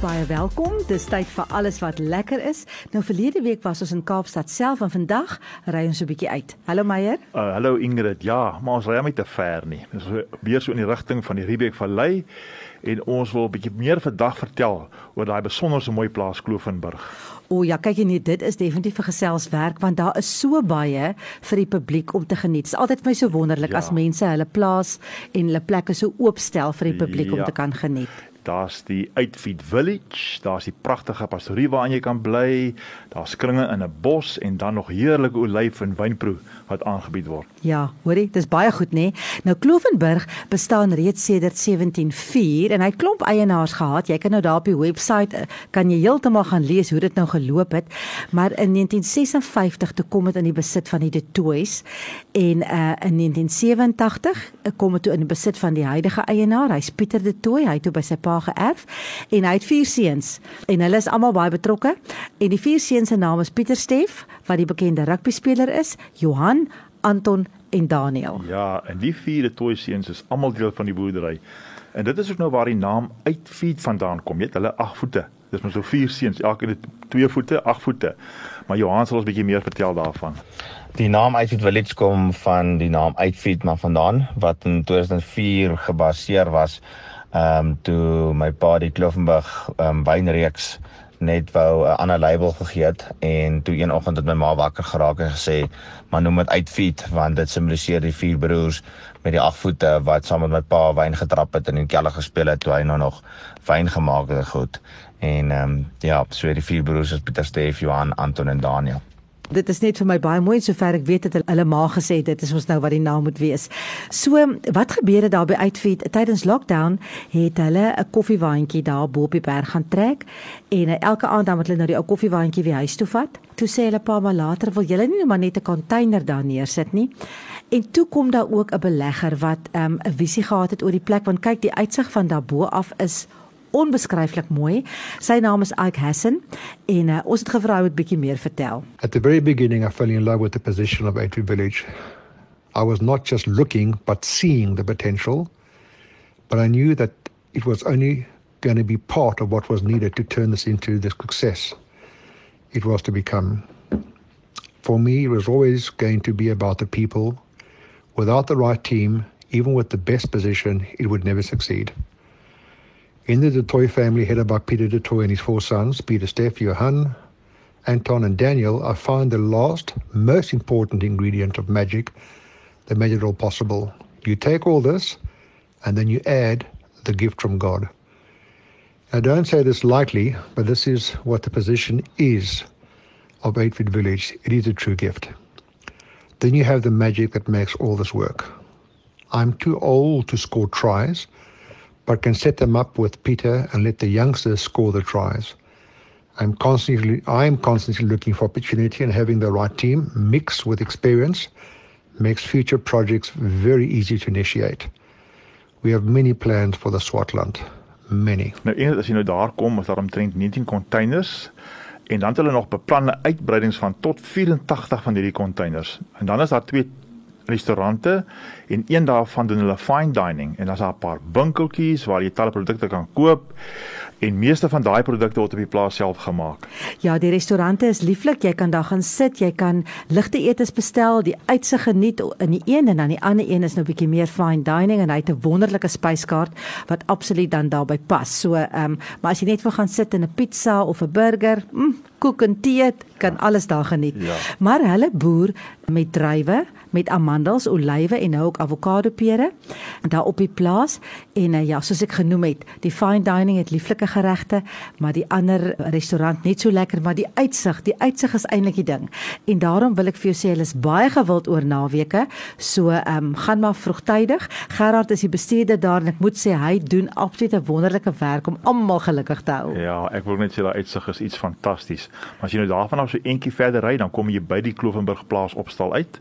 Baie welkom. Dis tyd vir alles wat lekker is. Nou verlede week was ons in Kaapstad self en vandag ry ons 'n bietjie uit. Hallo Meyer. Uh, hallo Ingrid. Ja, maar ons ry hom nie te ver nie. Dis weer so in die rigting van die Riebeek Vallei en ons wil 'n bietjie meer vandag vertel oor daai besonderse mooi plaas Kloofenburg. O ja, kyk jy, dit is definitief 'n geselswerk want daar is so baie vir die publiek om te geniet. Dit is altyd vir my so wonderlik ja. as mense hulle plaas en hulle plekke so oopstel vir die publiek ja. om te kan geniet. Daar's die Uitfeed Village, daar's die pragtige pastorie waarin jy kan bly, daar's kringe in 'n bos en dan nog heerlike olyf en wynproe wat aangebied word. Ja, hoorie, dis baie goed nê. Nou Klovenburg bestaan reeds sedert 1704 en hy klomp eienaars gehad. Jy kan nou daar op die webwerf eh, kan jy heeltemal gaan lees hoe dit nou geloop het. Maar in 1956 toe kom dit in die besit van die De Tooys en uh in 1987 eh, kom dit toe in die besit van die huidige eienaar. Hy's Pieter De Tooy. Hy het toe by sy pa geërf en hy het vier seuns en hulle is almal baie betrokke. En die vier seuns se name is Pieter Steef wat die bekende rugby speler is, Johan, Anton en Daniel. Ja, en die vier toy seuns is almal deel van die boerdery. En dit is ook nou waar die naam Uitfeed vandaan kom. Jy weet, hulle 8 voete. Dis maar so vier seuns, elkeen het 2 voete, 8 voete. Maar Johan sal ons 'n bietjie meer vertel daarvan. Die naam Uitfeed Village kom van die naam Uitfeed maar vandaan wat in 2004 gebaseer was ehm um, toe my pa die Kloofenburg ehm um, wynreeks net wou 'n ander label gegee het en toe een oggend het my ma wakker geraak en gesê maar noem dit uitfeed want dit simboliseer die vier broers met die ag voete wat saam met my pa wyn getrap het en in kelder gespeel het toe hy nou nog wyn gemaak het goed. En ehm um, ja so die vier broers is Pieter Steef Johan Anton en Daniel Dit is net vir my baie mooi sover ek weet dat hulle ma gesê dit is ons nou wat die naam moet wees. So wat gebeur het daar by Uitfeed tydens lockdown het hulle 'n koffiewaandjie daar bo op die berg gaan trek en uh, elke aand dan moet hulle nou die ou koffiewaandjie weer huis toe vat. Toe sê hulle pa maar later wil julle nie maar net 'n container daar neersit nie. En toe kom daar ook 'n belegger wat ehm, 'n um, visie gehad het oor die plek want kyk die uitsig van daarbo af is onbeskryflik mooi. Sy naam is Ike Hassan en uh, ons het gevra hy moet bietjie meer vertel. At the very beginning I fell in love with the position of Atri Village. I was not just looking but seeing the potential. But I knew that it was only going to be part of what was needed to turn this into the success it was to become. For me, it was always going to be about the people. Without the right team, even with the best position, it would never succeed. In the Detoy family, headed by Peter Detoy and his four sons, Peter, Steph, Johan, Anton, and Daniel, I find the last, most important ingredient of magic that made it all possible. You take all this, and then you add the gift from God. I don't say this lightly, but this is what the position is of Eightford Village. It is a true gift. Then you have the magic that makes all this work. I'm too old to score tries but can set them up with Peter and let the youngsters score the tries. I'm constantly I'm constantly looking for opportunity and having the right team mixed with experience makes future projects very easy to initiate. We have many plans for the Swartland. Many. Nou een as jy nou daar kom, is daar omtrent 19 containers en dan het hulle nog beplande uitbreidings van tot 84 van hierdie containers. En dan is daar twee restaurante en een daarvan doen hulle fine dining en daar's 'n paar winkeltjies waar jy talle produkte kan koop en meeste van daai produkte word op die plaas self gemaak. Ja, die restaurante is lieflik. Jy kan daar gaan sit, jy kan ligte etes bestel, die uitsig geniet in die een en dan die ander een is nou bietjie meer fine dining en hy het 'n wonderlike spyskaart wat absoluut dan daarbey pas. So, ehm, um, maar as jy net wil gaan sit in 'n pizza of 'n burger, mm, koek en tee, kan alles daar geniet. Ja. Maar hulle boer met druiwe, met amandels, olywe en nou ook avokado pere daar op die plaas en uh, ja, soos ek genoem het, die fine dining het lieflike geregte, maar die ander restaurant net so lekker, maar die uitsig, die uitsig is eintlik die ding. En daarom wil ek vir jou sê hulle is baie gewild oor naweke. So ehm um, gaan maar vroegtydig. Gerard is die bestuurder daar en ek moet sê hy doen absoluut 'n wonderlike werk om almal gelukkig te hou. Ja, ek wil net sê daai uitsig is iets fantasties. Maar as jy nou daarvan af so eentjie verder ry, dan kom jy by die Klovenburg plaas opstal uit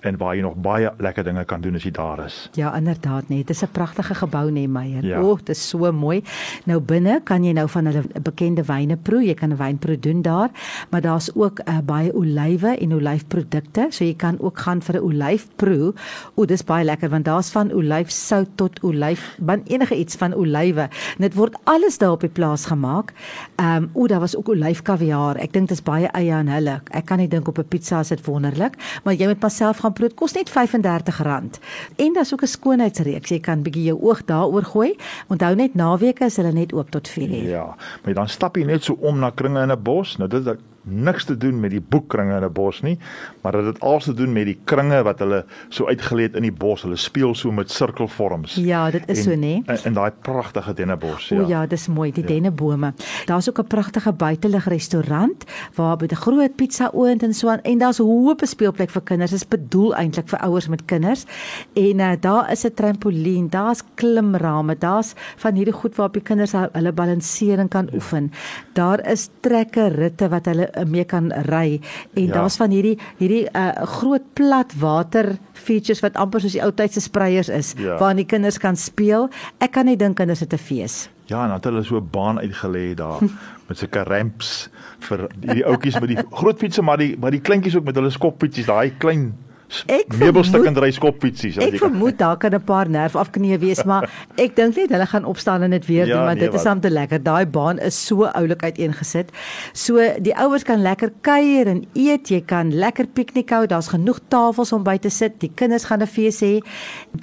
en waar jy nog baie lekker dinge kan doen as jy daar is. Ja, inderdaad nee, dit is 'n pragtige gebou nee Meyer. Ja. O, dit is so mooi. Nou binne kan jy nou van hulle bekende wyne proe. Jy kan 'n wynproe doen daar, maar daar's ook uh, baie olywe en olyfprodukte, so jy kan ook gaan vir 'n olyfproe. O, dis baie lekker want daar's van olyfsout tot olyf, van enige iets van olywe. Dit word alles daar op die plaas gemaak. Ehm um, o, daar was ook olyfkaviaar. Ek dink dit is baie eie aan hulle. Ek kan nie dink op 'n pizza is dit wonderlik, maar jy moet maar self gaan proe. Dit kos net R35. En daar's ook 'n skoonheidsreeks. Jy kan bietjie jou oog daaroor gooi. Onthou net naweke is hulle net oop tot 4:00. Ja, maar dan stap jy net so om na kringe in 'n bos. Nou dit niks te doen met die boekkringe in 'n bos nie, maar dit het alles te doen met die kringe wat hulle so uitgelê het in die bos. Hulle speel so met sirkelvorms. Ja, dit is en, so nê. In, in daai pragtige dennebos, ja. O ja, dis mooi, die ja. dennebome. Daar's ook 'n pragtige buitelug restaurant waar met 'n groot pizza oond en so aan en daar's 'n hoë speelplek vir kinders. Dit is bedoel eintlik vir ouers met kinders. En uh, daar is 'n trampolien, daar's klimrame, daar's van hierdie goed waarop die kinders hulle balansering kan ja. oefen. Daar is trekker ritte wat hulle mee kan ry en ja. daar's van hierdie hierdie uh, groot plat water features wat amper soos die ou tyd se spreiers is ja. waar die kinders kan speel. Ek kan nie dink kinders het 'n fees. Ja, en het hulle so 'n baan uitgelê daar met sulke ramps vir die ouetjies met die groot fietsse maar die maar die kleintjies ook met hulle skopfietsies, daai klein meubelstuk en ry skopfietsies. Ek vermoed daar kan 'n paar nerf afknee wees, maar ek dink net hulle gaan opstaan en dit weer ja, doen want nee, dit is om te lekker. Daai baan is so oulik uiteengesit. So die ouers kan lekker kuier en eet, jy kan lekker piknik hou. Daar's genoeg tafels om by te sit. Die kinders gaan 'n fees hê.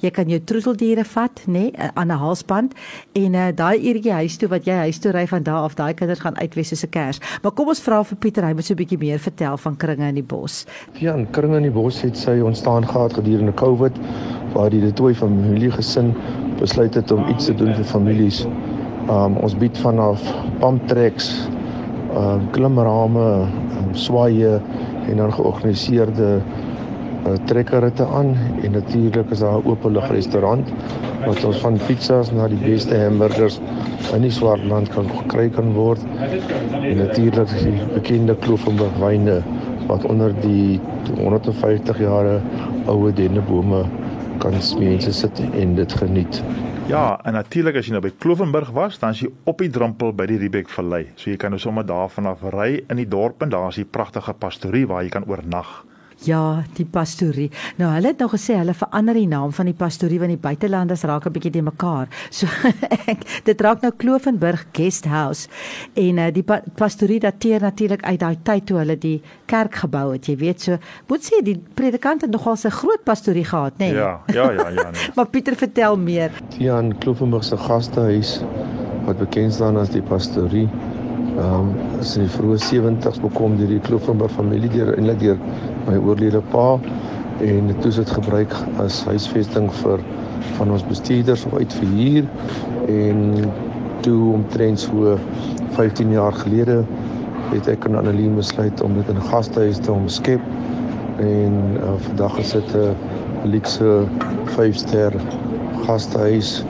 Jy kan jou troeteldiere vat, nê, nee, aan 'n halsband en uh, daai uurtjie huis toe wat jy huis toe ry van daar af, daai kinders gaan uitwees soos 'n kers. Maar kom ons vra vir Pieter, hy moet so 'n bietjie meer vertel van kringe in die bos. Ja, kringe in die bos het sy ontstaan gehad gedurende Covid waar die Detoy familie gesin besluit het om iets te doen vir families. Um ons bied vanaf pump tracks, um klimrame, um, swaaye en dan georganiseerde uh, trekkerritte aan en natuurlik is daar 'n oop lig restaurant wat ons van pizzas na die beste hamburgers in die Swartland kan kry kan word. En natuurlik die bekende Kloofenburg wyne wat onder die 150 jare oue dennebome kan mense sit en dit geniet. Ja, en natuurlik as jy nou by Klovenburg was, dan is jy op die drempel by die Riebeek Vallei. So jy kan nou sommer daar vanaf ry in die dorp en daar is die pragtige pastorie waar jy kan oornag. Ja, die pastorie. Nou hulle het nou gesê hulle verander die naam van die pastorie want die buitelanders raak 'n bietjie te mekaar. So ek dit raak nou Klovenburg Guest House en uh, die pa pastorie dateer natuurlik uit daai tyd toe hulle die kerk gebou het. Jy weet so, moet sê die predikant het nogal 'n groot pastorie gehad, nê? Nee? Ja, ja, ja, ja. Nee. maar Pieter vertel meer. Ja, in Klovenburg se gastehuis wat bekend staan as die pastorie Ehm um, die vroeë 70's bekom deur die Kloofenberg familie deur eintlik deur my oorlede pa en dit is dit gebruik as huisvesting vir van ons bestuurders of uitverhuur en toe omtrent so 15 jaar gelede het ek en Annelie besluit om dit in 'n gastehuis te omskep en uh, vandag is dit 'n luxe 5-ster gastehuis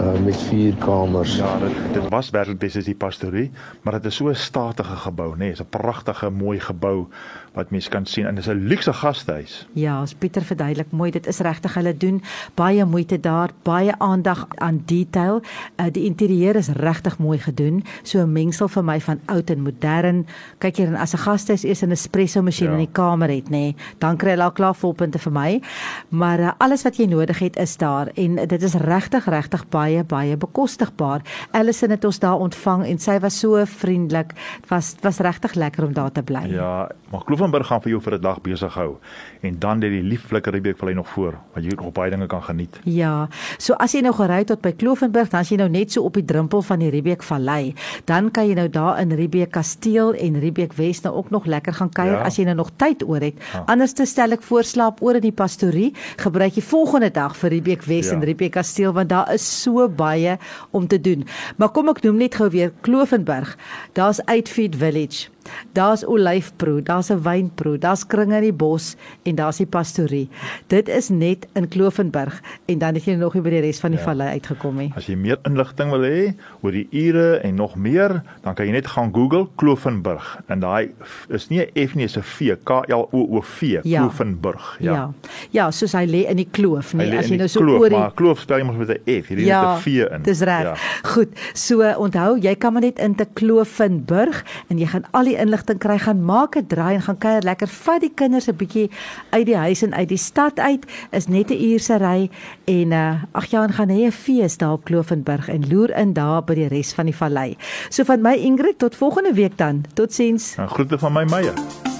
uh, met vier kamers. Ja, dit dit was werklik besig die pastorie, maar dit is so 'n statige gebou, nê, nee, is 'n pragtige mooi gebou wat mense kan sien en dis 'n luukse gastehuis. Ja, as Pieter verduidelik mooi, dit is regtig hulle doen baie moeite daar, baie aandag aan detail. Uh, die interieur is regtig mooi gedoen, so 'n mengsel vir my van oud en modern. Kyk hier en as 'n gastehuis eers 'n espresso masjien ja. in die kamer het, nê, nee, dan kry hulle al klaar volpunte vir my. Maar uh, alles wat jy nodig het is daar en dit is regtig regtig baie baie bekostigbaar. Allison het ons daar ontvang en sy was so vriendelik. Dit was was regtig lekker om daar te bly. Ja, maar Klovenburg gaan vir jou vir 'n dag besig hou en dan net die lieflike Riebeek vallei nog voor wat jy nog baie dinge kan geniet. Ja. So as jy nou gery tot by Klovenburg, dan as jy nou net so op die drempel van die Riebeek vallei, dan kan jy nou daar in Riebeek kasteel en Riebeek Wes nou ook nog lekker gaan kuier ja. as jy nou nog tyd oor het. Ja. Anders te stel ek voorslaap oor in die pastorie, gebruik jy volgende dag vir Riebeek Wes ja. en Riebeek kasteel want daar is so baie om te doen. Maar kom ek noem net gou weer Klovenburg. Daar's Uitfeed Village Daar's olyfproe, daar's 'n wynproe, daar's kringe in die bos en daar's die pastorie. Dit is net in Klovenburg en dan het jy nog nie by die res van die ja. vallei uitgekom nie. As jy meer inligting wil hê oor die ure en nog meer, dan kan jy net gaan Google Klovenburg en daai is nie 'n F nie, dis 'n V, K L O O V, ja. Klovenburg. Ja. ja. Ja, soos hy lê in die kloof, nee, as jy nou so kloof, oor die maar kloof spel jy mos met 'n F, hierdie ja, met 'n V in. Dis reg. Ja. Goed. So onthou, jy kan maar net in te Klovenburg en jy gaan al die inligting kry, gaan maak 'n draai en gaan kuier lekker, vat die kinders 'n bietjie uit die huis en uit die stad uit. Is net 'n uur se ry en uh, ag ja, en gaan hê 'n fees daar op Klovenburg en loer in daar by die res van die vallei. So van my Ingrid tot volgende week dan. Totsiens. Groete van my Meyer.